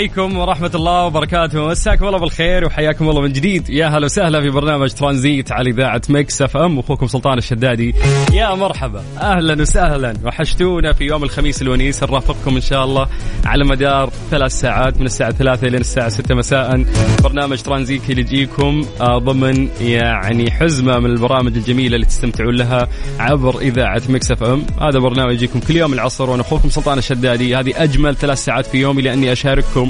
عليكم ورحمة الله وبركاته. مساكم الله بالخير وحياكم الله من جديد. يا هلا وسهلا في برنامج ترانزيت على إذاعة Mix FM. أخوكم سلطان الشدادي. يا مرحبا. أهلا وسهلا. وحشتونا في يوم الخميس الونيس. نرافقكم إن شاء الله على مدار ثلاث ساعات من الساعة ثلاثة إلى الساعة ستة مساء. برنامج ترانزيت اللي يجيكم آه، ضمن يعني حزمة من البرامج الجميلة اللي تستمتعون لها عبر إذاعة Mix FM. هذا برنامج يجيكم كل يوم العصر. وأنا أخوكم سلطان الشدادي. هذه أجمل ثلاث ساعات في يومي لأني أشارككم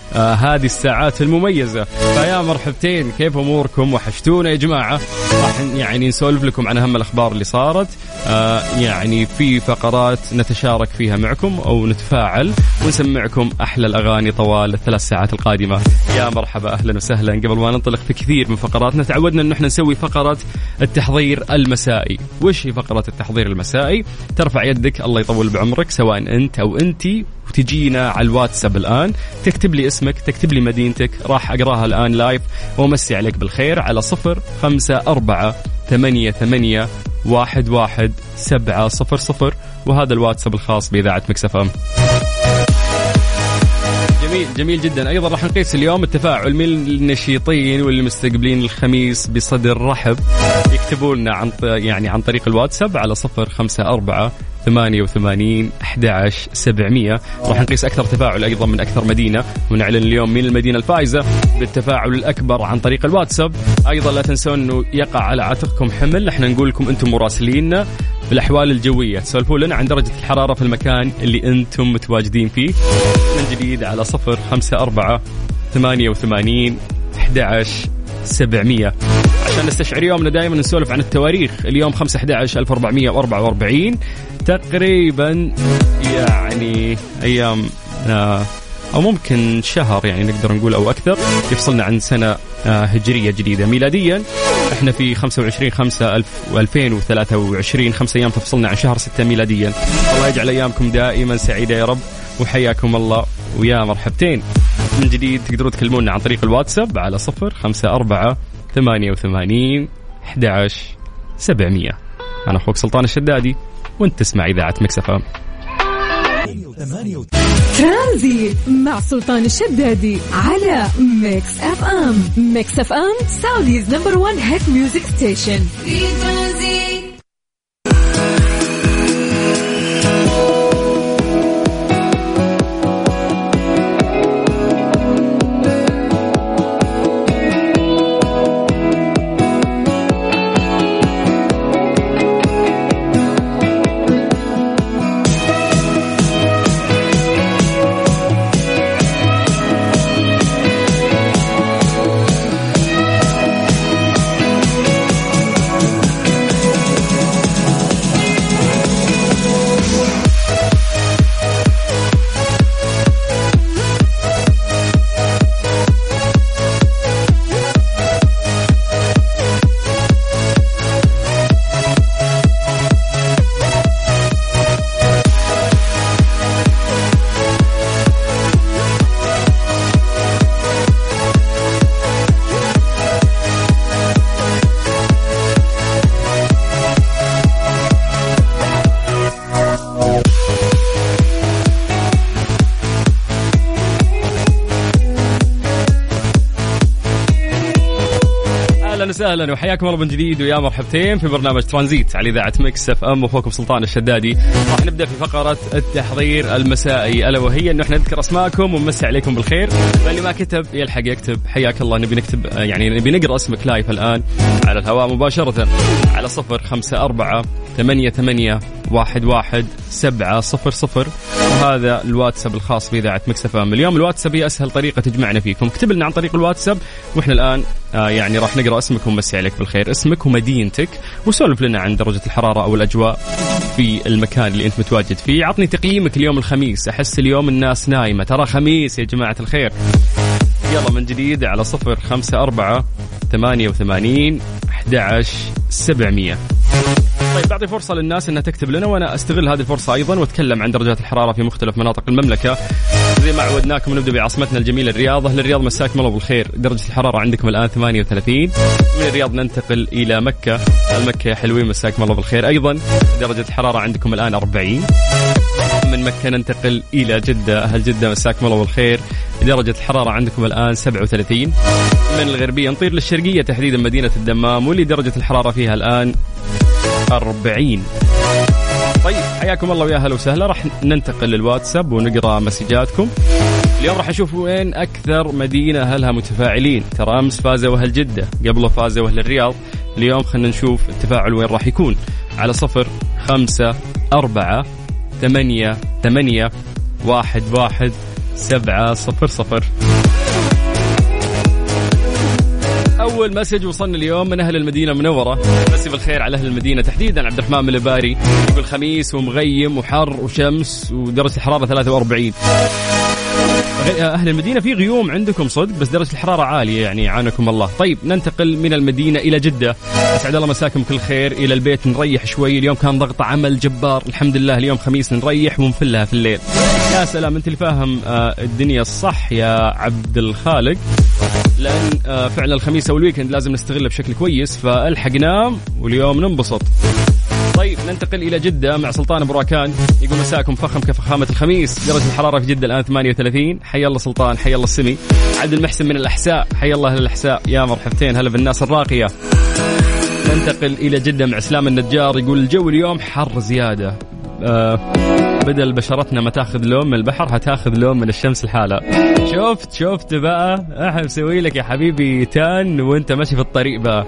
آه هذه الساعات المميزة. فيا مرحبتين كيف أموركم؟ وحشتونا يا جماعة. راح يعني نسولف لكم عن أهم الأخبار اللي صارت. آه يعني في فقرات نتشارك فيها معكم أو نتفاعل ونسمعكم أحلى الأغاني طوال الثلاث ساعات القادمة. يا مرحبا أهلا وسهلا. قبل ما ننطلق في كثير من فقراتنا تعودنا أن إحنا نسوي فقرة التحضير المسائي. وش هي فقرة التحضير المسائي؟ ترفع يدك الله يطول بعمرك سواء أنت أو أنتي. وتجينا على الواتساب الآن. تكتب لي اسمك تكتب لي مدينتك راح أقراها الآن live وأمسي عليك بالخير على صفر خمسة أربعة ثمانية ثمانية واحد واحد سبعة صفر صفر. وهذا الواتساب الخاص بإذاعة Mix FM. جميل جميل جدا. أيضا راح نقيس اليوم التفاعل من النشيطين واللي مستقبلين الخميس بصدر رحب؟ يكتبوا لنا عن يعني عن طريق الواتساب على صفر خمسة أربعة 88 11 700 راح نقيس أكثر تفاعل أيضا من أكثر مدينة. ونعلن اليوم من المدينة الفائزة بالتفاعل الأكبر عن طريق الواتساب. أيضا لا تنسون إنه يقع على عاتقكم حمل. إحنا نقول لكم أنتم مراسليننا بالأحوال الجوية. تسولفوا لنا عن درجة الحرارة في المكان اللي أنتم متواجدين فيه. من جديد على صفر خمسة أربعة ثمانية وثمانين 11 700 عشان نستشعر يومنا دائما نسولف عن التواريخ. اليوم 5 11 1444 تقريبا يعني أيام آه، أو ممكن شهر يعني نقدر نقول أو أكثر يفصلنا عن سنة آه، هجرية جديدة. ميلاديا إحنا في 25 5 2023 خمسة أيام تفصلنا عن شهر 6 ميلاديا. الله يجعل أيامكم دائما سعيدة يا رب وحياكم الله ويا مرحبتين. من جديد تقدرون تكلمونا عن طريق الواتساب على صفر خمسة أربعة ثمانية وثمانين أحد عشر سبعمية. أنا أخوك سلطان الشدادي وأنت تسمع إذاعة Mix FM. ترانزيت مع سلطان الشدادي على Mix FM. Mix FM Saudi's number 1 hit music station. في ترانزيت وسهلا وحياكم الله من جديد ويا مرحبتين في برنامج ترانزيت على إذاعة مكس إف إم واخوكم سلطان الشدادي. راح نبدأ في فقرة التحضير المسائي. ألا وهي إنه إحنا نذكر أسماءكم ونمسي عليكم بالخير. فاللي ما كتب يلحق يكتب. حياك الله نبي نكتب يعني نبي نقرأ اسمك live الآن على الهواء مباشرة. على صفر خمسة أربعة ثمانية ثمانية واحد واحد سبعة صفر صفر. وهذا الواتساب الخاص بإذاعة مكس إف إم. اليوم الواتساب هي أسهل طريقة تجمعنا فيكم. اكتب لنا عن طريق الواتساب وإحنا الآن آه يعني راح نقرأ اسمك ونمسي عليك بالخير. اسمك ومدينتك وسولف لنا عن درجة الحرارة أو الأجواء في المكان اللي أنت متواجد فيه. عطني تقييمك اليوم الخميس. أحس اليوم الناس نايمة. ترى خميس يا جماعة الخير. يلا من جديد على صفر خمسة أربعة ثمانية وثمانين أحد عشر سبعمية. طيب بعطي فرصة للناس إنها تكتب لنا وأنا أستغل هذه الفرصة أيضا وأتكلم عن درجات الحرارة في مختلف مناطق المملكة. زي ما عودناكم نبدأ بعاصمتنا الجميلة الرياض. أهل الرياض مساكم الله بالخير. درجة الحرارة عندكم الآن 38 من الرياض ننتقل إلى مكة. المكة يا حلوين مساكم الله بالخير. أيضا درجة الحرارة عندكم الآن 40 من مكة ننتقل إلى جدة. أهل جدة مساكم الله بالخير. درجة الحرارة عندكم الآن 37 من الغربية نطير للشرقية تحديدا مدينة الدمام واللي درجة الحرارة فيها الآن 40 طيب حياكم الله ويا أهلا وسهلا. راح ننتقل للواتساب ونقرأ مسجاتكم. اليوم راح أشوف وين أكثر مدينة أهلها متفاعلين. ترى أمس فازوا أهل جدة قبله فازوا أهل الرياض. اليوم خلينا نشوف التفاعل وين راح يكون. على صفر خمسة أربعة ثمانية ثمانية واحد واحد سبعة صفر صفر. أول مسج وصلنا اليوم من أهل المدينة المنورة. مسي بالخير على أهل المدينة. تحديدا عبد الرحمن من الباري. يقول خميس ومغيم وحر وشمس ودرجه الحراره 43 أهل المدينة في غيوم عندكم صدق؟ بس درجة الحرارة عالية يعني عانكم الله. طيب ننتقل من المدينة إلى جدة. أسعد الله مساكم كل خير. إلى البيت نريح شوي. اليوم كان ضغط عمل جبار. الحمد لله اليوم خميس نريح ونفلها في الليل. يا سلام أنت اللي فاهم آه، الدنيا الصح يا عبد الخالق. لأن آه، فعلا الخميس أو الويكند لازم نستغله بشكل كويس. فالحق نام واليوم ننبسط. طيب ننتقل إلى جدة مع سلطان براكان. يقول مساكم فخم كفخامة الخميس. درجة الحرارة في جدة الآن 38 حي الله سلطان حي الله السمي. عبد المحسن من الأحساء. حي الله أهل الأحساء. يا مرحبتين هلا بالناس الراقية. ننتقل إلى جدة مع إسلام النجار. يقول الجو اليوم حر زيادة. آه بدل بشرتنا ما تاخذ لون من البحر هتاخذ لون من الشمس الحالة. شفت شفت بقى؟ إحنا مسوي لك يا حبيبي تان وانت ماشي في الطريق بقى.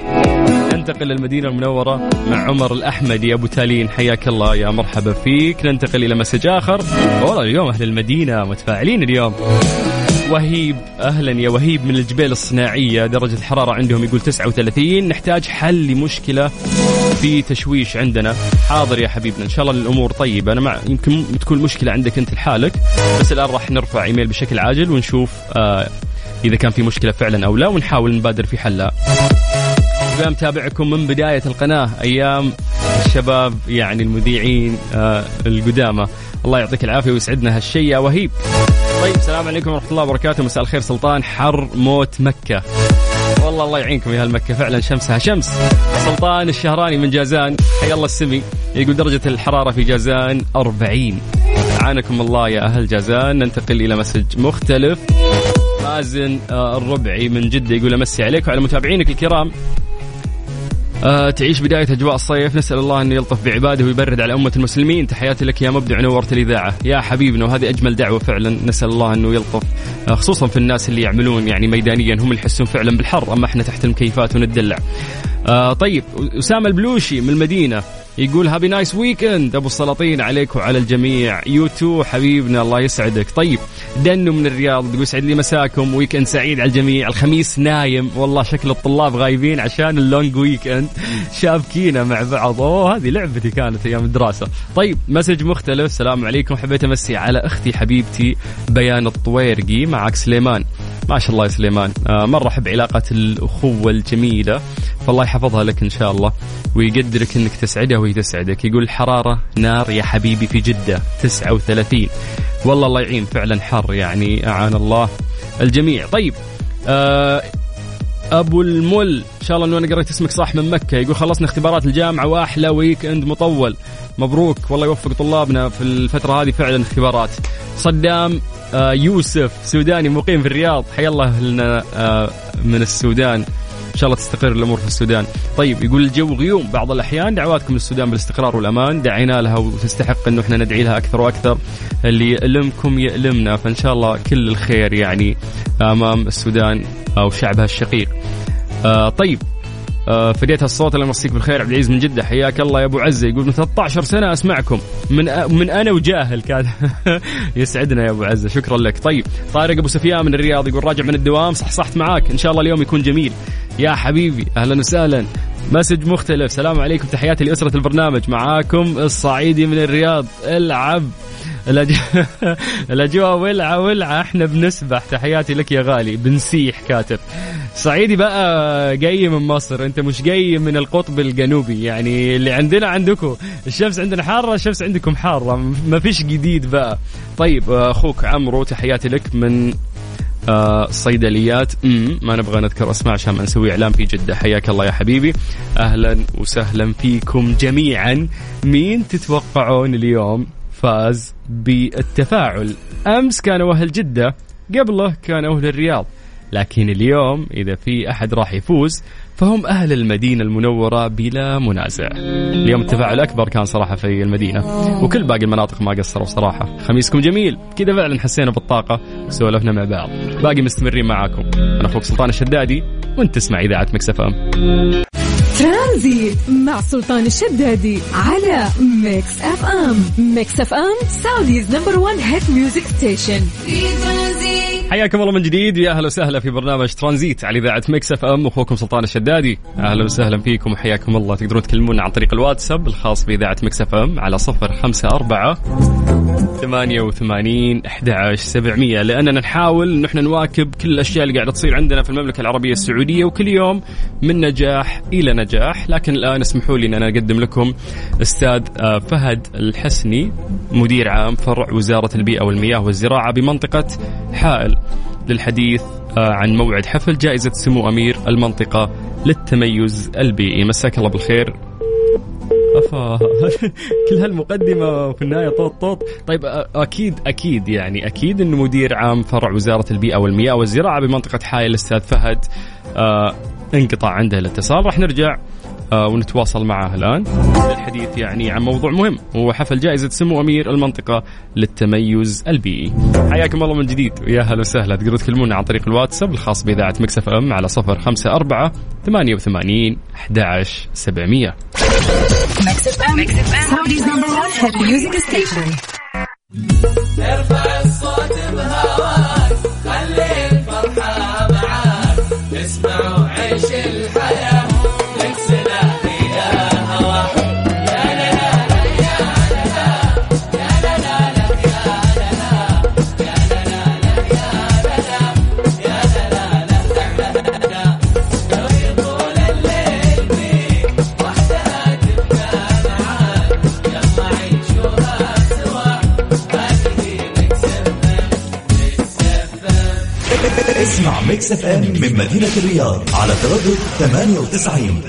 ننتقل للمدينة المنورة مع عمر الأحمدي أبو تالين. حياك الله يا مرحبا فيك. ننتقل إلى مسج آخر. والله اليوم أهل المدينة متفاعلين اليوم. وهيب أهلا يا وهيب من الجبال الصناعية. درجة الحرارة عندهم يقول 39 نحتاج حل لمشكلة في تشويش عندنا. حاضر يا حبيبنا إن شاء الله الأمور طيبة. أنا مع يمكن تكون مشكلة عندك أنت لحالك بس الآن راح نرفع إيميل بشكل عاجل ونشوف آه إذا كان في مشكلة فعلا أو لا ونحاول نبادر في حلها. متابعكم من بداية القناة أيام الشباب يعني المذيعين آه القدامى. الله يعطيك العافية ويسعدنا هالشيء. يا وهيب. طيب السلام عليكم ورحمة الله وبركاته. مساء الخير سلطان حر موت مكة. والله الله يعينكم يا هالمكة فعلا شمسها شمس. سلطان الشهراني من جازان. حي الله السمي. يقول درجة الحرارة في جازان 40 عانكم الله يا أهل جازان. ننتقل إلى مسج مختلف. مازن آه، الربعي من جدة يقول أمسي عليك وعلى متابعينك الكرام. آه تعيش بداية أجواء الصيف. نسأل الله أنه يلطف بعباده ويبرد على أمة المسلمين. تحياتي لك يا مبدع نورت الإذاعة. يا حبيبنا وهذه أجمل دعوة فعلا. نسأل الله أنه يلطف. آه خصوصا في الناس اللي يعملون يعني ميدانيا هم اللي يحسون فعلا بالحر. أما إحنا تحت المكيفات وندلع. آه طيب أسامة البلوشي من المدينة. يقول happy nice weekend أبو السلاطين عليك وعلى الجميع. you too حبيبنا. الله يسعدك. طيب دنو من الرياض يقول يسعد لي مساكم. weekend سعيد على الجميع. الخميس نايم. والله شكل الطلاب غايبين عشان ال long weekend شابكينا مع بعض. أوه هذه لعبتي كانت أيام الدراسة. طيب message مختلف. السلام عليكم. حبيت أمسي على أختي حبيبتي بيان الطويرقي معك سليمان. ما شاء الله يا سليمان. آه مرة أحب علاقه الأخوة الجميلة. فالله يحفظها لك إن شاء الله. ويقدرك إنك تسعدها وهي تسعدك. يقول الحراره نار يا حبيبي في جدة 39 والله الله يعين فعلا حر يعني أعان الله الجميع. طيب آه أبو المل. إن شاء الله إنه أنا قريت اسمك صح من مكة. يقول خلصنا اختبارات الجامعة وأحلى weekend مطول. مبروك. والله يوفق طلابنا في الفترة هذه فعلا اختبارات. صدام آه يوسف سوداني مقيم في الرياض. حيا الله لنا آه من السودان. إن شاء الله تستقر الأمور في السودان. طيب يقول الجو غيوم بعض الأحيان دعواتكم للسودان بالاستقرار والأمان. دعينا لها وتستحق إنه إحنا ندعي لها أكثر وأكثر. اللي يألمكم يألمنا فإن شاء الله كل الخير يعني أمام السودان أو شعبها الشقيق. آه طيب آه فديت الصوت الله يمسيك بالخير. عبد العزيز من جدة حياك الله. يا أبو عزة يقول من 13 سنة أسمعكم. من من أنا وجاهل كان. يسعدنا يا أبو عزة. شكرا لك. طيب طارق أبو سفيان من الرياض يقول راجع من الدوام صح صحت معاك. إن شاء الله اليوم يكون جميل. يا حبيبي أهلا وسهلا. مسج مختلف. سلام عليكم. تحياتي لأسرة البرنامج. معاكم الصعيدي من الرياض. العب. الأجواء ولعة ولعة. إحنا بنسبح. تحياتي لك يا غالي. بنسيح كاتب. صعيدي بقى جاي من مصر. أنت مش جاي من القطب الجنوبي. يعني اللي عندنا عندكم. الشمس عندنا حارة الشمس عندكم حارة. ما فيش جديد بقى. طيب أخوك عمرو تحياتي لك من آه صيدليات. ما نبغى نذكر أسماء عشان ما نسوي اعلان في جدة. حياك الله يا حبيبي. أهلا وسهلا فيكم جميعا. مين تتوقعون اليوم فاز بالتفاعل؟ أمس كانوا أهل جدة قبله كانوا أهل الرياض. لكن اليوم إذا في أحد راح يفوز فهم أهل المدينة المنورة بلا منازع. اليوم التفاعل الأكبر كان صراحة في المدينة وكل باقي المناطق ما قصروا صراحة. خميسكم جميل كذا فعلا حسينا بالطاقة وسولفنا مع بعض. باقي مستمرين معاكم. أنا أخوك سلطان الشدادي وأنت تسمع إذاعة مكس إف إم. ترانزيت مع سلطان الشدادي على ميكس اف ام ميكس اف ام Saudi's number 1 hit music station حياكم الله من جديد. يا أهلا وسهلا في برنامج ترانزيت على إذاعة مكس اف ام أخوكم سلطان الشدادي. أهلا وسهلا فيكم وحياكم الله. تقدرون تكلمونا عن طريق الواتساب الخاص بإذاعة مكس اف ام على صفر خمسة أربعة ثمانية وثمانين أحد عشر سبعمية. لأننا نحاول أن إحنا نواكب كل الأشياء اللي قاعدة تصير عندنا في المملكة العربية السعودية وكل يوم من نجاح إلى نجاح. لكن الآن اسمحوا لي أن أنا أقدم لكم أستاذ آه، فهد الحسني مدير عام فرع وزارة البيئة والمياه والزراعة بمنطقة حائل للحديث آه، عن موعد حفل جائزة سمو أمير المنطقة للتميز البيئي. مساك الله بالخير. أفا. كل هالمقدمة وفي النهاية طوط طوط. طيب أكيد أكيد يعني أكيد انه مدير عام فرع وزارة البيئة والمياه والزراعة بمنطقة حائل الأستاذ فهد آه انقطع عنده الاتصال. راح نرجع آه ونتواصل معه الآن. للحديث يعني عن موضوع مهم هو حفل جائزة سمو أمير المنطقة للتميز البيئي. حياكم الله من جديد. ويا هلا وسهلا. تقدروا تكلمونا عن طريق الواتساب الخاص بإذاعة مكسف إم على 054 88 11 700. ارفع الصوت بهواك مدينة الرياض على تردد 98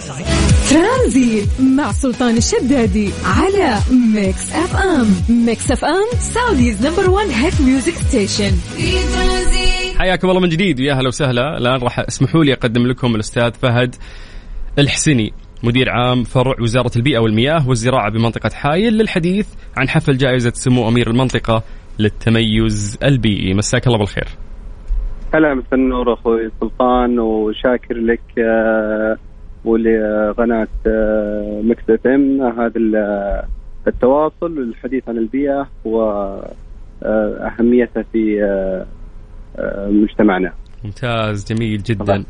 ترانزيت مع سلطان الشدادي على ميكس اف ام ميكس اف ام Saudi's number 1 hit music station في ترانزيت حياكم الله من جديد ويا هلا وسهلا. الآن راح اسمحوا لي أقدم لكم الأستاذ فهد الحسني مدير عام فرع وزارة البيئة والمياه والزراعة بمنطقة حايل للحديث عن حفل جائزة سمو أمير المنطقة للتميز البيئي. مساك الله بالخير. هلا مساء النور أخوي سلطان وشاكر لك آه، ولقناة آه، مكس إف إم هذا التواصل والحديث عن البيئة واهميتها آه، في مجتمعنا. ممتاز جميل جدا.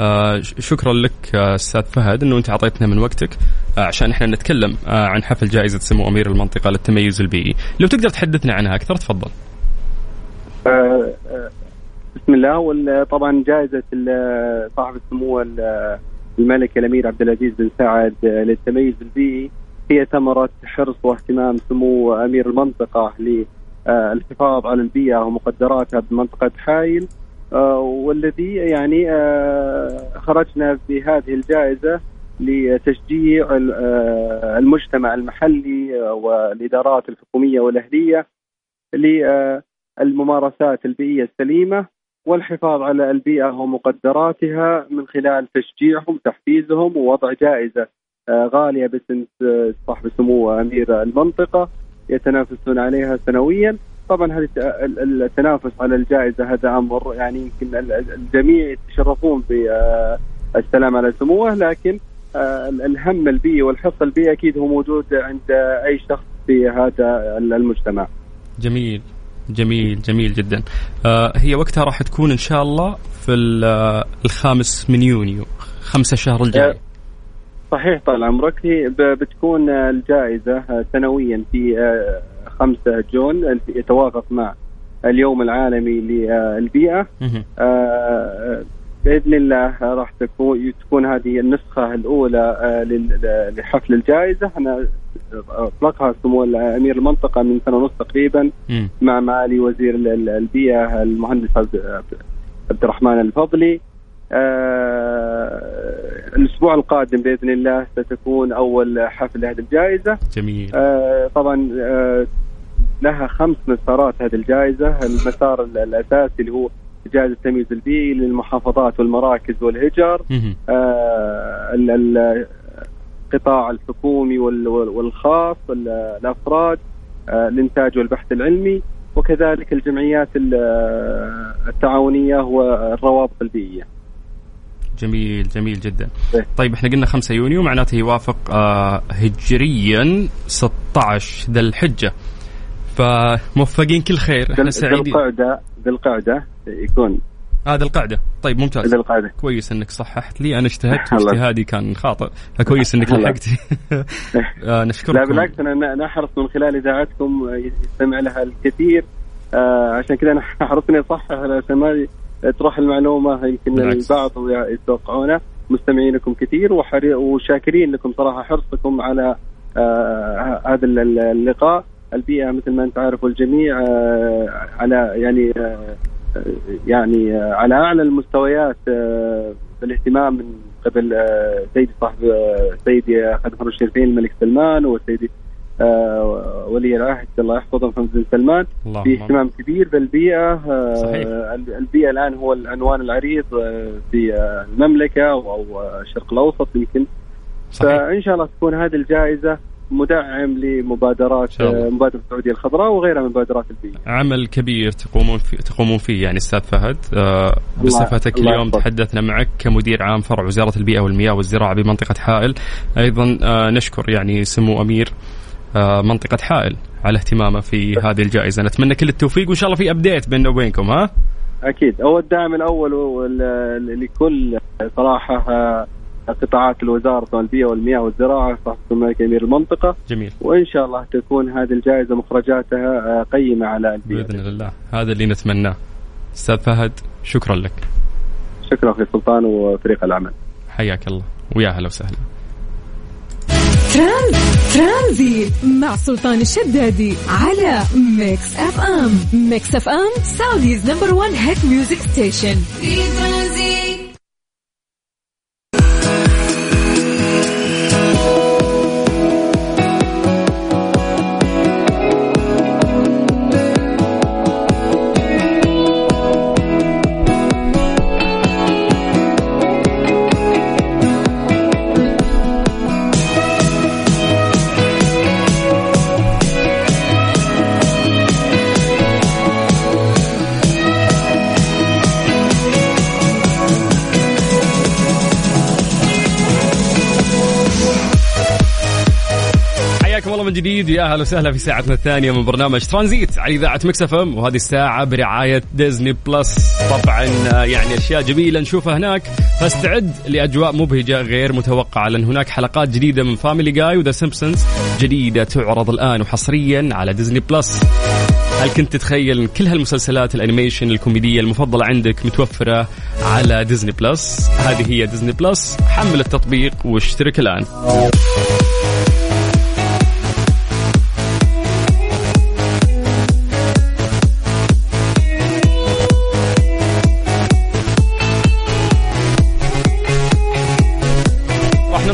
آه شكرا لك أستاذ فهد إنه أنت أعطيتنا من وقتك آه عشان إحنا نتكلم آه عن حفل جائزة سمو أمير المنطقة للتميز البيئي، لو تقدر تحدثنا عنها أكثر تفضل. آه بسم الله. وطبعا جائزة صاحب السمو الملك الأمير عبد العزيز بن سعد للتميز البيئي هي ثمرة حرص واهتمام سمو أمير المنطقة للحفاظ على البيئة ومقدراتها بمنطقة حايل. والذي يعني خرجنا بهذه الجائزة لتشجيع المجتمع المحلي والإدارات الحكومية والأهلية للممارسات البيئية السليمة. والحفاظ على البيئة ومقدراتها من خلال تشجيعهم تحفيزهم ووضع جائزة آه، غالية باسم صاحب السمو أمير المنطقة يتنافسون عليها سنويا. طبعا هذه التنافس على الجائزة هذا أمر يعني يمكن الجميع يتشرفون بالسلام على سموه. لكن آه، الهم البيئي والحرص البيئي أكيد هو موجود عند أي شخص في هذا المجتمع. جميل. جميل جميل جدا. آه هي وقتها راح تكون إن شاء الله في الخامس من يونيو خمسة شهر الجاي. آه، صحيح طال عمرك. هي بتكون الجائزة سنويا في 5 آه، جون يتوافق مع اليوم العالمي للبيئة. بإذن الله راح تكون تكون هذه النسخة الأولى آه، لحفل الجائزة. إحنا أطلقها سمو أمير المنطقة من سنة ونص تقريبا مع معالي وزير البيئة المهندس عبد الرحمن الفضلي. آه الأسبوع القادم بإذن الله ستكون أول حفل لهذه الجائزة. جميل. آه طبعا آه لها خمس مسارات هذه الجائزة. المسار الأساسي اللي هو جائزة التمييز البيئي للمحافظات والمراكز والهجر آه القطاع الحكومي والخاص الأفراد آه الإنتاج والبحث العلمي وكذلك الجمعيات التعاونية والروابط البيئية. جميل جميل جدا. إيه. طيب إحنا قلنا 5 يونيو معناته يوافق آه هجريا 16 ذا الحجة. فموفقين كل خير إحنا سعيدين. ذي القعدة ذي القعدة يكون. هذا القاعدة. طيب ممتاز. هذا القاعدة. كويس إنك صححت لي. أنا اجتهدت واجتهادي كان خاطئ فكويس إنك لحقت آه نشكركم. لا بالعكس أنا نحرص من خلال إذاعتكم يستمع لها الكثير. آه عشان كذا أنا حرصني أصحح عشان ما تروح المعلومة يمكن بالعكس. البعض يتوقعونها مستمعينكم كثير وشاكرين لكم صراحة حرصكم على آه هذا اللقاء. البيئة مثل ما انت عارف والجميع آه على يعني آه يعني على أعلى المستويات آه، بالاهتمام من قبل آه، سيدي صاحب آه، سيدي خادم الشريفين الملك سلمان وسيدي ولي العهد الله يحفظه محمد بن سلمان. في اهتمام كبير بالبيئة صحيح. البيئة الآن هو العنوان العريض في المملكة أو الشرق الأوسط يمكن. فإن شاء الله تكون هذه الجائزة مدعم لمبادرات مبادرة السعودية الخضراء وغيرها من مبادرات البيئه. عمل كبير تقومون فيه تقومون فيه يعني أستاذ فهد. آه بصفتك اليوم الله تحدثنا معك كمدير عام فرع وزارة البيئة والمياه والزراعة بمنطقة حائل. أيضا آه نشكر يعني سمو أمير آه منطقة حائل على اهتمامه في هذه الجائزة. نتمنى كل التوفيق وإن شاء الله في ابديت بيننا وبينكم ها؟ أكيد. هو الدعم الأول لكل صراحة قطاعات الوزارة البيئه والمياه والزراعة صاحب الملك أمير المنطقة. جميل. وإن شاء الله تكون هذه الجائزة مخرجاتها آه، قيمة على البيئة. بإذن الله. هذا اللي نتمناه. أستاذ فهد شكرا لك. شكرا أخي سلطان وفريق العمل حياك الله. ويا هلا وسهلا. ترانزيت مع سلطان الشدادي على ميكس أف أم. ميكس أف أم Saudi's number 1 hit music station. في ترانزيت. من جديد. يا أهلا وسهلا في ساعتنا الثانية من برنامج ترانزيت على إذاعة مكس إف إم وهذه الساعة برعاية ديزني بلس. طبعا يعني أشياء جميلة نشوفها هناك. فاستعد لأجواء مبهجة غير متوقعة لأن هناك حلقات جديدة من Family Guy و The Simpsons جديدة تعرض الآن وحصريا على ديزني بلس. هل كنت تتخيل ان كل هالمسلسلات ال animation الكوميدية المفضلة عندك متوفرة على ديزني بلس؟ هذه هي ديزني بلس. حمل التطبيق واشترك الآن.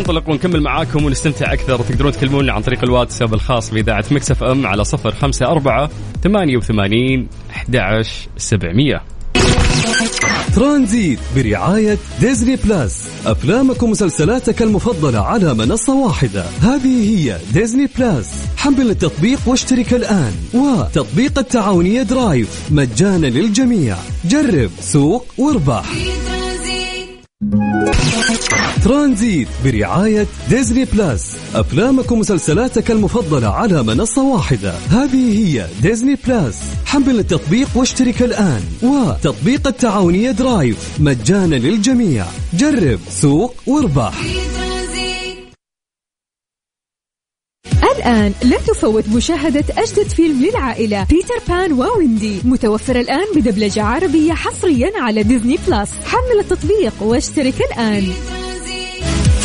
ننطلق ونكمل معاكم ونستمتع أكثر. تقدرون تكلمونا عن طريق الواتساب الخاص بإذاعة مكس إف إم على صفر خمسة أربعة ثمانية وثمانين أحد عشر سبعمية. ترانزيت برعاية ديزني بلاس. أفلامك ومسلسلاتك المفضلة على منصة واحدة. هذه هي ديزني بلاس. حمل التطبيق واشترك الآن. وتطبيق التعاونية درايف. مجانا للجميع. جرب سوق واربح. ترانزيت برعاية ديزني بلاس. أفلامك ومسلسلاتك المفضلة على منصة واحدة. هذه هي ديزني بلاس. حمل التطبيق واشترك الآن. وتطبيق التعاونية درايف. مجانا للجميع. جرب سوق واربح. الآن لا تفوت مشاهدة أجدد فيلم للعائلة بيتر بان وويندي. متوفر الآن بدبلجة عربية حصريا على ديزني بلس حمل التطبيق واشترك الآن.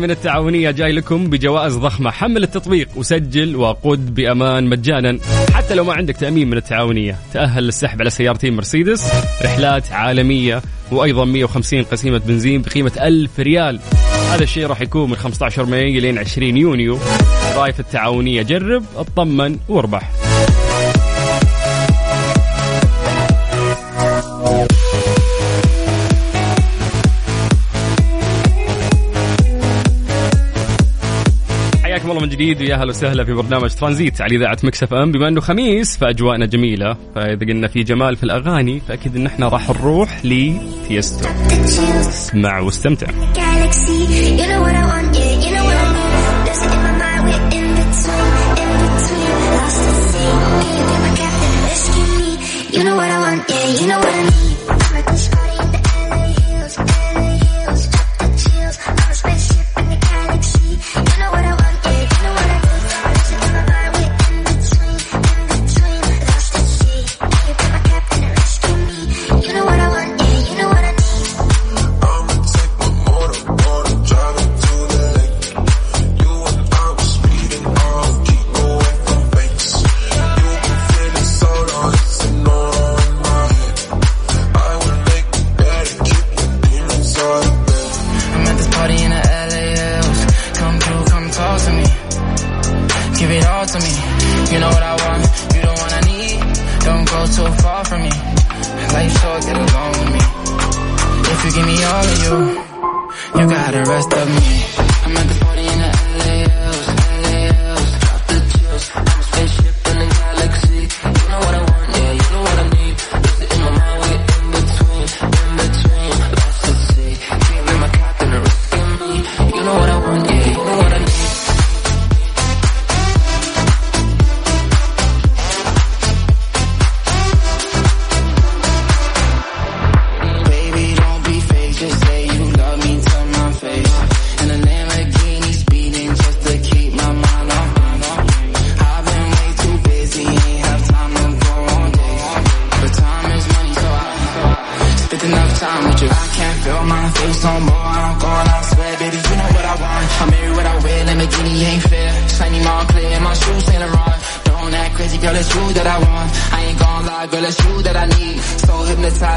من التعاونية جاي لكم بجوائز ضخمة. حمل التطبيق وسجل وقود بأمان مجانا. حتى لو ما عندك تأمين من التعاونية تأهل للسحب على سيارتين مرسيدس. رحلات عالمية وأيضا 150 قسيمة بنزين بقيمة 1000 ريال. هذا الشيء راح يكون من 15 مايو لين 20 يونيو. رايف التعاونية جرب اطمن واربح. حياكم الله من جديد ويا أهلا وسهلا في برنامج ترانزيت على إذاعة مكس إف إم. بما إنه خميس فأجواءنا جميلة. فإذا قلنا في جمال في الأغاني فأكيد إن إحنا راح نروح لفيستو. اسمع واستمتع You know what I want, yeah, you know what I need.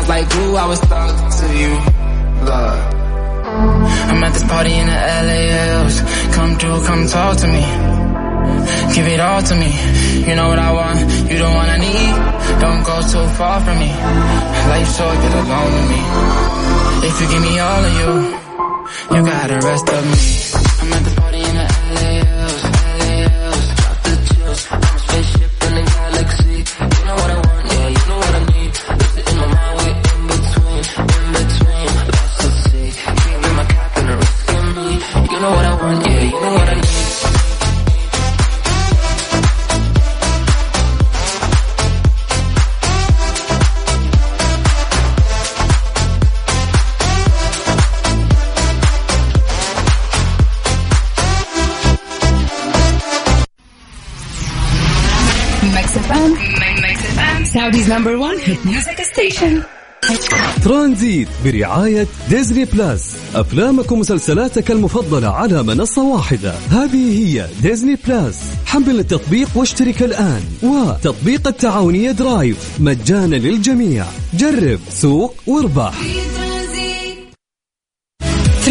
eyes like glue, I was stuck to you, love. I'm at this party in the LALs. Come through, come talk to me. Give it all to me. You know what I want, you don't want I need. Don't go too far from me. Life's short, get along with me. If you give me all of you, you got the rest of me. I'm at this party. Saudi's number 1 hit music station ترانزيت برعاية Disney Plus. أفلامك ومسلسلاتك المفضلة على منصة واحدة. هذه هي Disney Plus. حمل التطبيق واشترك الآن. وتطبيق التعاونية Drive. مجانا للجميع. جرب سوق واربح.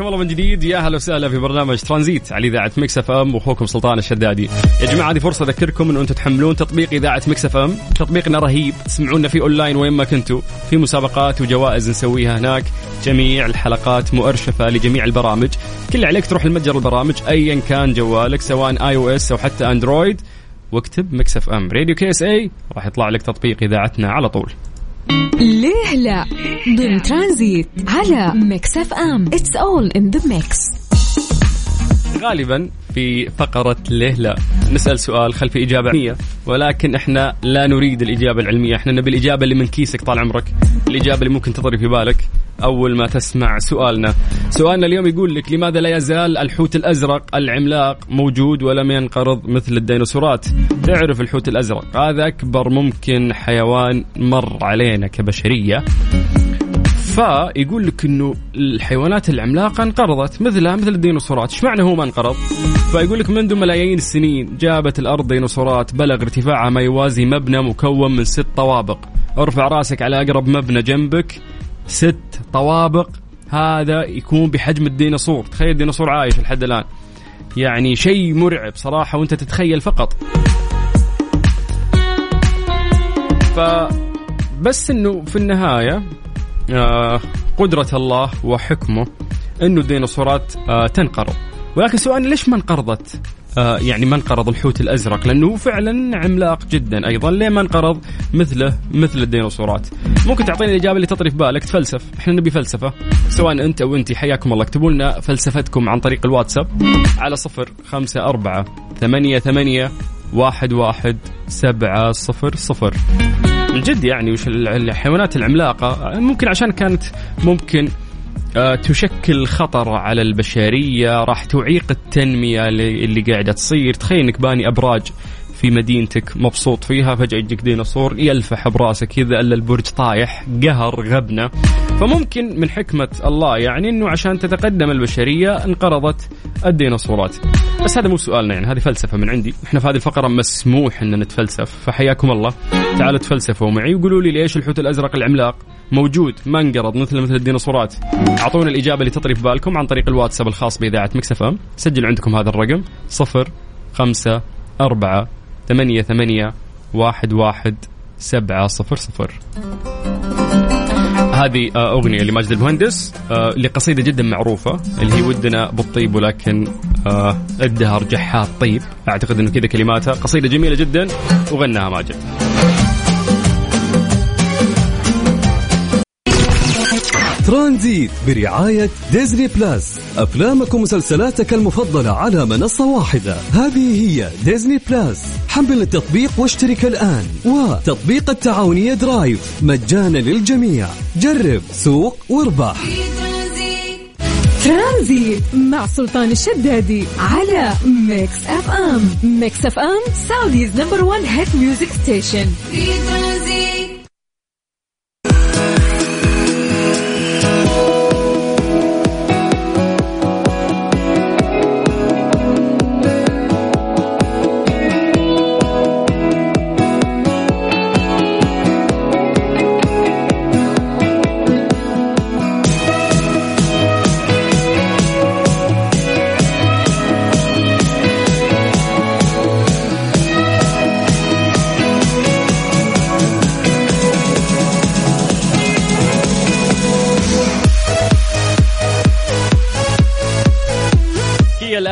من جديد. يا أهلا وسهلا في برنامج ترانزيت على إذاعة Mix FM. واخوكم سلطان الشدادي. يا جماعة هذه فرصة أذكركم إنه أنتم تحملون تطبيق إذاعة Mix FM، تطبيقنا رهيب. تسمعونا فيه أونلاين وين ما كنتوا، في مسابقات وجوائز نسويها هناك، جميع الحلقات مؤرشفة لجميع البرامج، كل اللي عليك تروح لمتجر البرامج ايا كان جوالك سواء iOS أو حتى Android واكتب Mix FM. Radio KSA راح يطلع لك تطبيق إذاعتنا على طول. ليه لا؟ ضمن ترانزيت على Mix FM. It's all in the mix غالبا في فقرة ليه لا. نسأل سؤال خلف إجابة علمية. ولكن إحنا لا نريد الإجابة العلمية. إحنا نبي الإجابة اللي من كيسك طال عمرك. الإجابة اللي ممكن تطري في بالك. أول ما تسمع سؤالنا. سؤالنا اليوم يقول لك لماذا لا يزال الحوت الأزرق العملاق موجود ولم ينقرض مثل الديناصورات؟ تعرف الحوت الأزرق. هذا أكبر ممكن حيوان مر علينا كبشرية. فيقول لك إنه الحيوانات العملاقة انقرضت مثلها مثل الديناصورات، إيش معنى هو ما انقرض؟ فيقول لك منذ ملايين السنين جابت الأرض ديناصورات بلغ ارتفاعها ما يوازي مبنى مكون من ست طوابق، ارفع رأسك على أقرب مبنى جنبك ست طوابق هذا يكون بحجم الديناصور، تخيل الديناصور عايش لحد الآن. يعني شيء مرعب صراحة وأنت تتخيل فقط. ف بس إنه في النهاية آه، قدرة الله وحكمه إنه الديناصورات آه، تنقرض ولكن سؤالنا ليش ما انقرضت يعني ما انقرض الحوت الأزرق لأنه فعلا عملاق جدا أيضا. ليه ما انقرض مثله مثل الديناصورات. ممكن تعطيني الإجابة اللي تطري في بالك؟ تفلسف. إحنا نبي فلسفة. سواء أنت أو أنت حياكم الله. اكتبوا لنا فلسفتكم عن طريق الواتساب على صفر خمسة أربعة ثمانية ثمانية واحد واحد سبعة صفر صفر. من جد يعني وش الحيوانات العملاقة؟ ممكن عشان كانت ممكن آه، تشكل خطر على البشرية راح تعيق التنمية اللي قاعدة تصير. تخيل إنك باني أبراج في مدينتك مبسوط فيها فجأة يجيك ديناصور يلفح براسك كذا إلا البرج طايح قهر غبنة. فممكن من حكمة الله يعني إنه عشان تتقدم البشرية انقرضت الديناصورات. بس هذا مو سؤالنا يعني هذه فلسفة من عندي. إحنا في هذه الفقرة مسموح ان نتفلسف. فحياكم الله. تعالوا تفلسفوا معي وقولوا لي ليش الحوت الأزرق العملاق؟ موجود ما انقرض مثل مثل الديناصورات. أعطونا الإجابة اللي تطري في بالكم عن طريق الواتساب الخاص بإذاعة مكسف إم. سجلوا عندكم هذا الرقم صفر خمسة أربعة ثمانية ثمانية واحد واحد سبعة صفر صفر. هذه آه، أغنية لماجد المهندس آه، لقصيدة جدا معروفة اللي هي ودنا بالطيب ولكن آه، الدهر جحاد طيب. أعتقد أنه كذا كلماتها. قصيدة جميلة جدا وغناها ماجد. ترانزيت برعاية Disney Plus. أفلامك ومسلسلاتك المفضلة على منصة واحدة. هذه هي Disney Plus. حمل التطبيق واشترك الآن. وتطبيق التعاونية Drive. مجانا للجميع. جرب سوق واربح. ترانزيت مع سلطان الشدادي على Mix FM. Mix FM Saudi's number 1 hit music station. في ترانزيت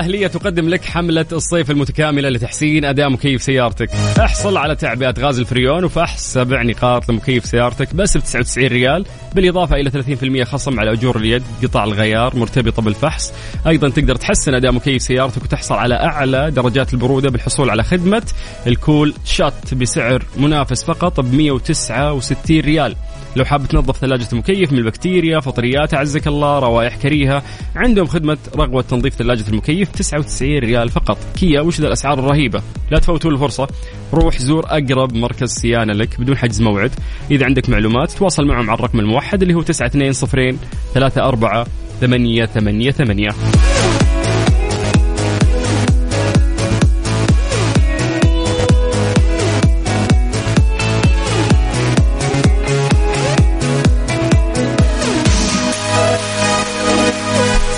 الأهلية تقدم لك حملة الصيف المتكاملة لتحسين أداء مكيف سيارتك. احصل على تعبئة غاز الفريون وفحص سبع نقاط لمكيف سيارتك بس ب 99 ريال بالإضافة إلى 30% خصم على أجور اليد قطع الغيار مرتبطة بالفحص. أيضا تقدر تحسن أداء مكيف سيارتك وتحصل على أعلى درجات البرودة بالحصول على خدمة الكول شات بسعر منافس فقط ب 169 ريال. لو حاب تنظف ثلاجة المكيف من البكتيريا فطريات أعزك الله روائح كريهة عندهم خدمة رغوة تنظيف ثلاجة المكيف 99 ريال فقط. كيا وش ذا الأسعار الرهيبة؟ لا تفوتوا الفرصة. روح زور أقرب مركز صيانة لك بدون حجز موعد. إذا عندك معلومات تواصل معهم على الرقم الموحد اللي هو 920 34 ثمانية ثمانية ثمانية.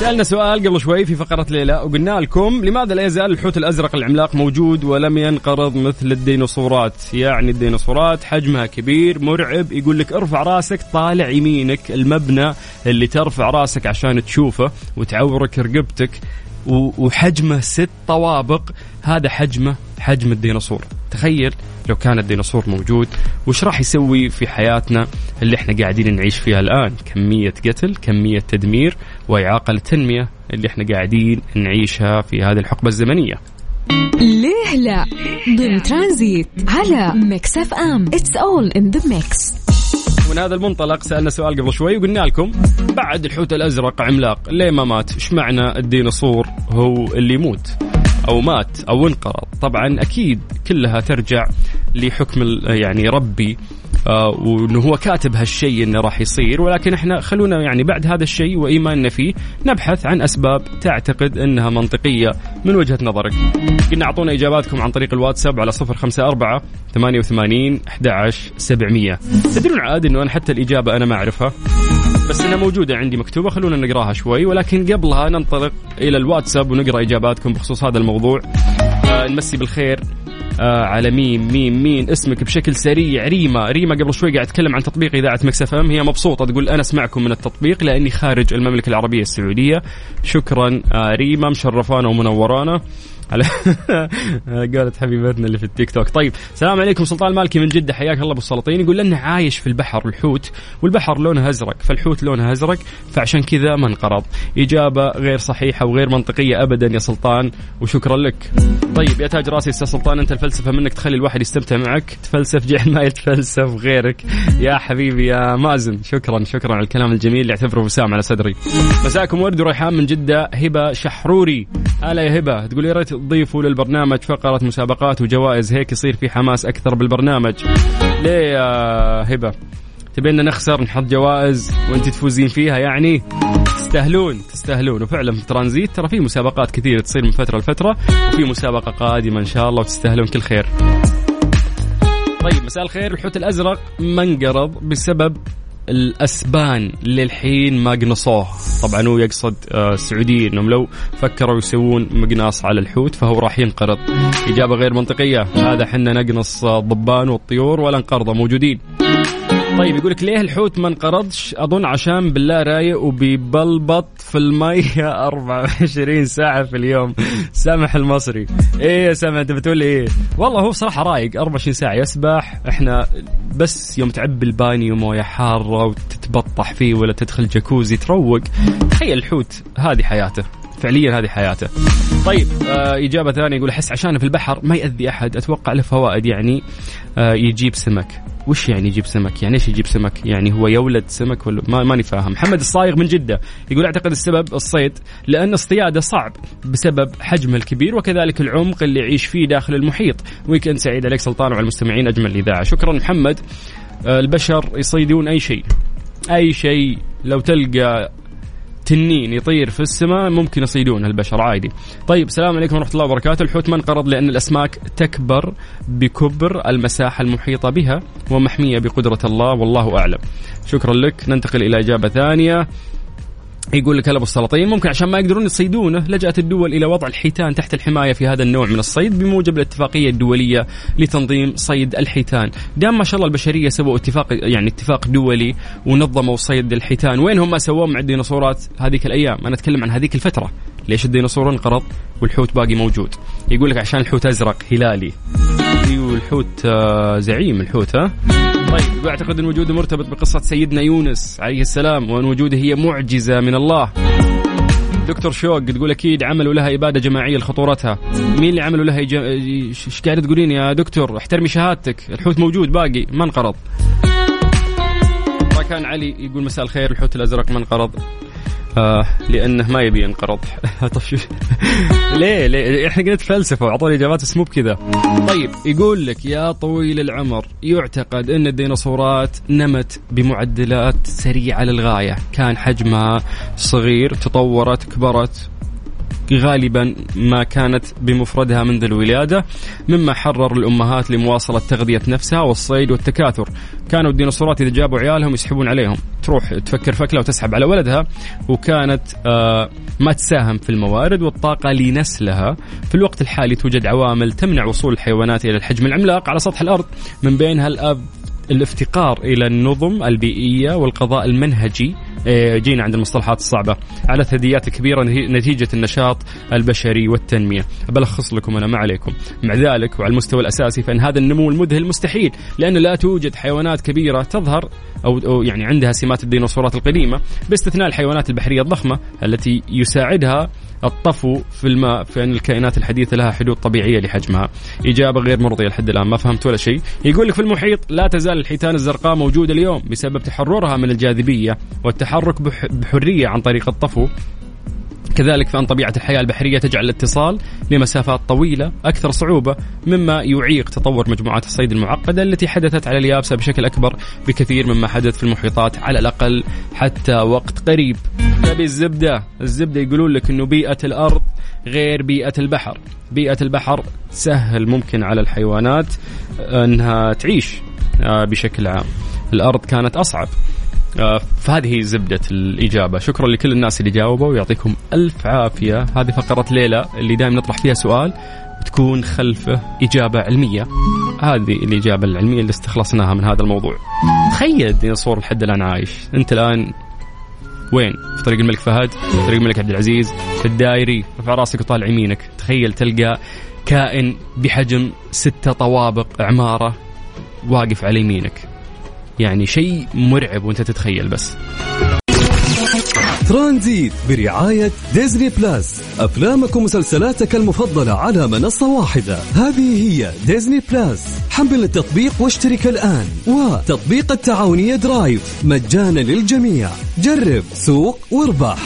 سألنا سؤال قبل شوي في فقرة ليلى وقلنا لكم لماذا لا يزال الحوت الأزرق العملاق موجود ولم ينقرض مثل الديناصورات؟ يعني الديناصورات حجمها كبير مرعب يقول لك ارفع راسك طالع يمينك المبنى اللي ترفع راسك عشان تشوفه وتعورك رقبتك وحجمه ست طوابق هذا حجمه حجم الديناصور. تخيل لو كان الديناصور موجود وش راح يسوي في حياتنا اللي إحنا قاعدين نعيش فيها الآن؟ كمية قتل كمية تدمير وإعاقة التنمية اللي إحنا قاعدين نعيشها في هذه الحقبة الزمنية. ليه لا؟ ضمن ترانزيت على Mix FM. It's all in the mix من هذا المنطلق سألنا سؤال قبل شوي وقلنا لكم بعد الحوت الأزرق عملاق ليه ما مات؟ إيش معنى الديناصور هو اللي يموت؟ أو مات أو انقرض؟ طبعا أكيد كلها ترجع لحكم يعني ربي آه وإنه هو كاتب هالشيء انه راح يصير ولكن إحنا خلونا يعني بعد هذا الشيء وإيماننا فيه نبحث عن أسباب تعتقد إنها منطقية من وجهة نظرك. قلنا أعطونا إجاباتكم عن طريق الواتساب على 054 88 11 700. تدرون عاد إنه أنا حتى الإجابة أنا ما أعرفها. بس إنها موجودة عندي مكتوبة خلونا نقراها شوي ولكن قبلها ننطلق إلى الواتساب ونقرأ إجاباتكم بخصوص هذا الموضوع. آه نمسي بالخير آه على مين مين مين اسمك بشكل سريع. ريما ريما قبل شوي قاعد تتكلم عن تطبيق إذاعة Mix FM. هي مبسوطة تقول أنا أسمعكم من التطبيق لأني خارج المملكة العربية السعودية. شكرا آه ريما مشرفانا ومنورانا. على قالت حبيبتنا اللي في التيك توك. طيب السلام عليكم سلطان المالكي من جدة حياك الله أبو السلاطين. يقول لأنه عايش في البحر الحوت والبحر لونه أزرق فالحوت لونه أزرق فعشان كذا ما انقرض. إجابة غير صحيحة وغير منطقية ابدا يا سلطان وشكرا لك. طيب يا تاج راسي أستاذ سلطان أنت الفلسفة منك تخلي الواحد يستمتع معك تفلسف جعل ما يتفلسف غيرك. يا حبيبي يا مازن شكرا شكرا على الكلام الجميل اللي اعتبره وسام على صدري. مساكم ورد وريحان من جدة هبة شحروري. هلا يا هبة تقول يا ريت تضيفوا للبرنامج فقرة مسابقات وجوائز. هيك يصير في حماس أكثر بالبرنامج. ليه يا هبة؟ تبينا نخسر نحط جوائز وأنت تفوزين فيها. يعني تستاهلون تستاهلون. وفعلا في ترانزيت ترى في مسابقات كثيرة تصير من فترة لفترة وفي مسابقة قادمة إن شاء الله وتستاهلون كل خير. طيب مساء الخير. الحوت الأزرق ما انقرض بسبب الأسبان للحين ما قنصوه طبعا هو يقصد آه، السعوديين إنهم لو فكروا يسوون مقناص على الحوت فهو راح ينقرض. إجابة غير منطقية. هذا حنا نقنص الضبان والطيور ولا انقرضوا موجودين. طيب يقول لك ليه الحوت ما انقرضش؟ أظن عشان بالله رايق وبيبلبط في المية 24 ساعة في اليوم. سامح المصري. إيه يا سامح أنت بتقول إيه؟ والله هو صراحة رايق. 24 ساعة يسبح. إحنا بس يوم تعبي البانيو موية حارة وتتبطح فيه ولا تدخل جاكوزي تروق. تخيل الحوت هذه حياته. فعليا هذه حياته طيب آه إجابة ثانية يقول أحس عشان في البحر ما يأذي أحد أتوقع له فوائد يعني آه يجيب سمك وش يعني يجيب سمك؟ يعني إيش يجيب سمك؟ يعني هو يولد سمك ولا ما ماني فاهم. محمد الصايغ من جدة يقول أعتقد السبب الصيد لأن اصطياده صعب بسبب حجمه الكبير وكذلك العمق اللي يعيش فيه داخل المحيط. ويكند سعيد عليك سلطان وعلى المستمعين أجمل الإذاعة. شكرا محمد. آه، البشر يصيدون أي شيء. أي شيء لو تلقى تنين يطير في السماء ممكن يصيدون البشر عادي. طيب السلام عليكم ورحمة الله وبركاته. الحوت ما انقرض لأن الأسماك تكبر بكبر المساحة المحيطة بها ومحمية بقدرة الله والله أعلم. شكرا لك. ننتقل إلى إجابة ثانية. يقول لك أبو السلاطين ممكن عشان ما يقدرون يصيدونه لجأت الدول إلى وضع الحيتان تحت الحماية في هذا النوع من الصيد بموجب الاتفاقية الدولية لتنظيم صيد الحيتان، دام ما شاء الله البشرية سووا اتفاق يعني اتفاق دولي ونظموا صيد الحيتان، وين هم سووه مع الديناصورات هذيك الأيام؟ أنا أتكلم عن هذيك الفترة، ليش الديناصور انقرض والحوت باقي موجود؟ يقول لك عشان الحوت أزرق هلالي. أيوه الحوت آه، زعيم الحوت ها؟ طيب وأعتقد إن وجوده مرتبط بقصة سيدنا يونس عليه السلام وإن وجوده هي معجزة من الله. دكتور شوق تقول أكيد عملوا لها إبادة جماعية لخطورتها. مين اللي عملوا لها إيش قاعدة تقولين يا دكتور؟ احترمي شهادتك. الحوت موجود باقي ما انقرض. كان علي يقول مساء الخير الحوت الأزرق ما انقرض. آه لأنه ما يبي ينقرض. طيب. ليه؟ ليه؟ إحنا قلت فلسفه واعطوني إجابات بس مو بكذا. طيب يقول لك يا طويل العمر يعتقد أن الديناصورات نمت بمعدلات سريعة للغاية. كان حجمها صغير تطورت كبرت. غالبا ما كانت بمفردها منذ الولادة مما حرر الأمهات لمواصلة تغذية نفسها والصيد والتكاثر. كانوا الديناصورات إذا جابوا عيالهم يسحبون عليهم. تروح تفكر فكلة وتسحب على ولدها وكانت آه ما تساهم في الموارد والطاقة لنسلها. في الوقت الحالي توجد عوامل تمنع وصول الحيوانات إلى الحجم العملاق على سطح الأرض. من بينها الأب الافتقار إلى النظم البيئية والقضاء المنهجي إيه، جينا عند المصطلحات الصعبة. على ثدييات كبيرة نتيجة النشاط البشري والتنمية. بلخص لكم أنا ما عليكم. مع ذلك وعلى المستوى الأساسي فإن هذا النمو المذهل مستحيل لأنه لا توجد حيوانات كبيرة تظهر أو يعني عندها سمات الديناصورات القديمة باستثناء الحيوانات البحرية الضخمة التي يساعدها الطفو في الماء في أن الكائنات الحديثة لها حدود طبيعية لحجمها. إجابة غير مرضية لحد الآن ما فهمت ولا شيء. يقول لك في المحيط لا تزال الحيتان الزرقاء موجودة اليوم بسبب تحررها من الجاذبية والتحرك بحرية عن طريق الطفو. كذلك فأن طبيعة الحياة البحرية تجعل الاتصال لمسافات طويلة أكثر صعوبة مما يعيق تطور مجموعات الصيد المعقدة التي حدثت على اليابسة بشكل أكبر بكثير مما حدث في المحيطات على الأقل حتى وقت قريب. تبي الزبدة، الزبدة يقولون لك إنه بيئة الأرض غير بيئة البحر، بيئة البحر تسهل ممكن على الحيوانات إنها تعيش آه، بشكل عام. الأرض كانت أصعب فهذه زبدة الإجابة. شكرا لكل الناس اللي جاوبوا ويعطيكم ألف عافية. هذه فقرة ليلى اللي دائما نطرح فيها سؤال تكون خلفه إجابة علمية. هذه الإجابة العلمية اللي استخلصناها من هذا الموضوع. تخيل الديناصور لحد الآن عايش. أنت الآن وين؟ في طريق الملك فهد، في طريق الملك عبد العزيز، في الدائري، رفع راسك وطالع يمينك، تخيل تلقى كائن بحجم ستة طوابق عمارة واقف على يمينك. يعني شيء مرعب وانت تتخيل بس. ترانزيت برعاية Disney Plus. أفلامك ومسلسلاتك المفضلة على منصة واحدة. هذه هي Disney Plus. حمل التطبيق واشترك الآن. وتطبيق التعاونية Drive. مجانا للجميع. جرب سوق واربح.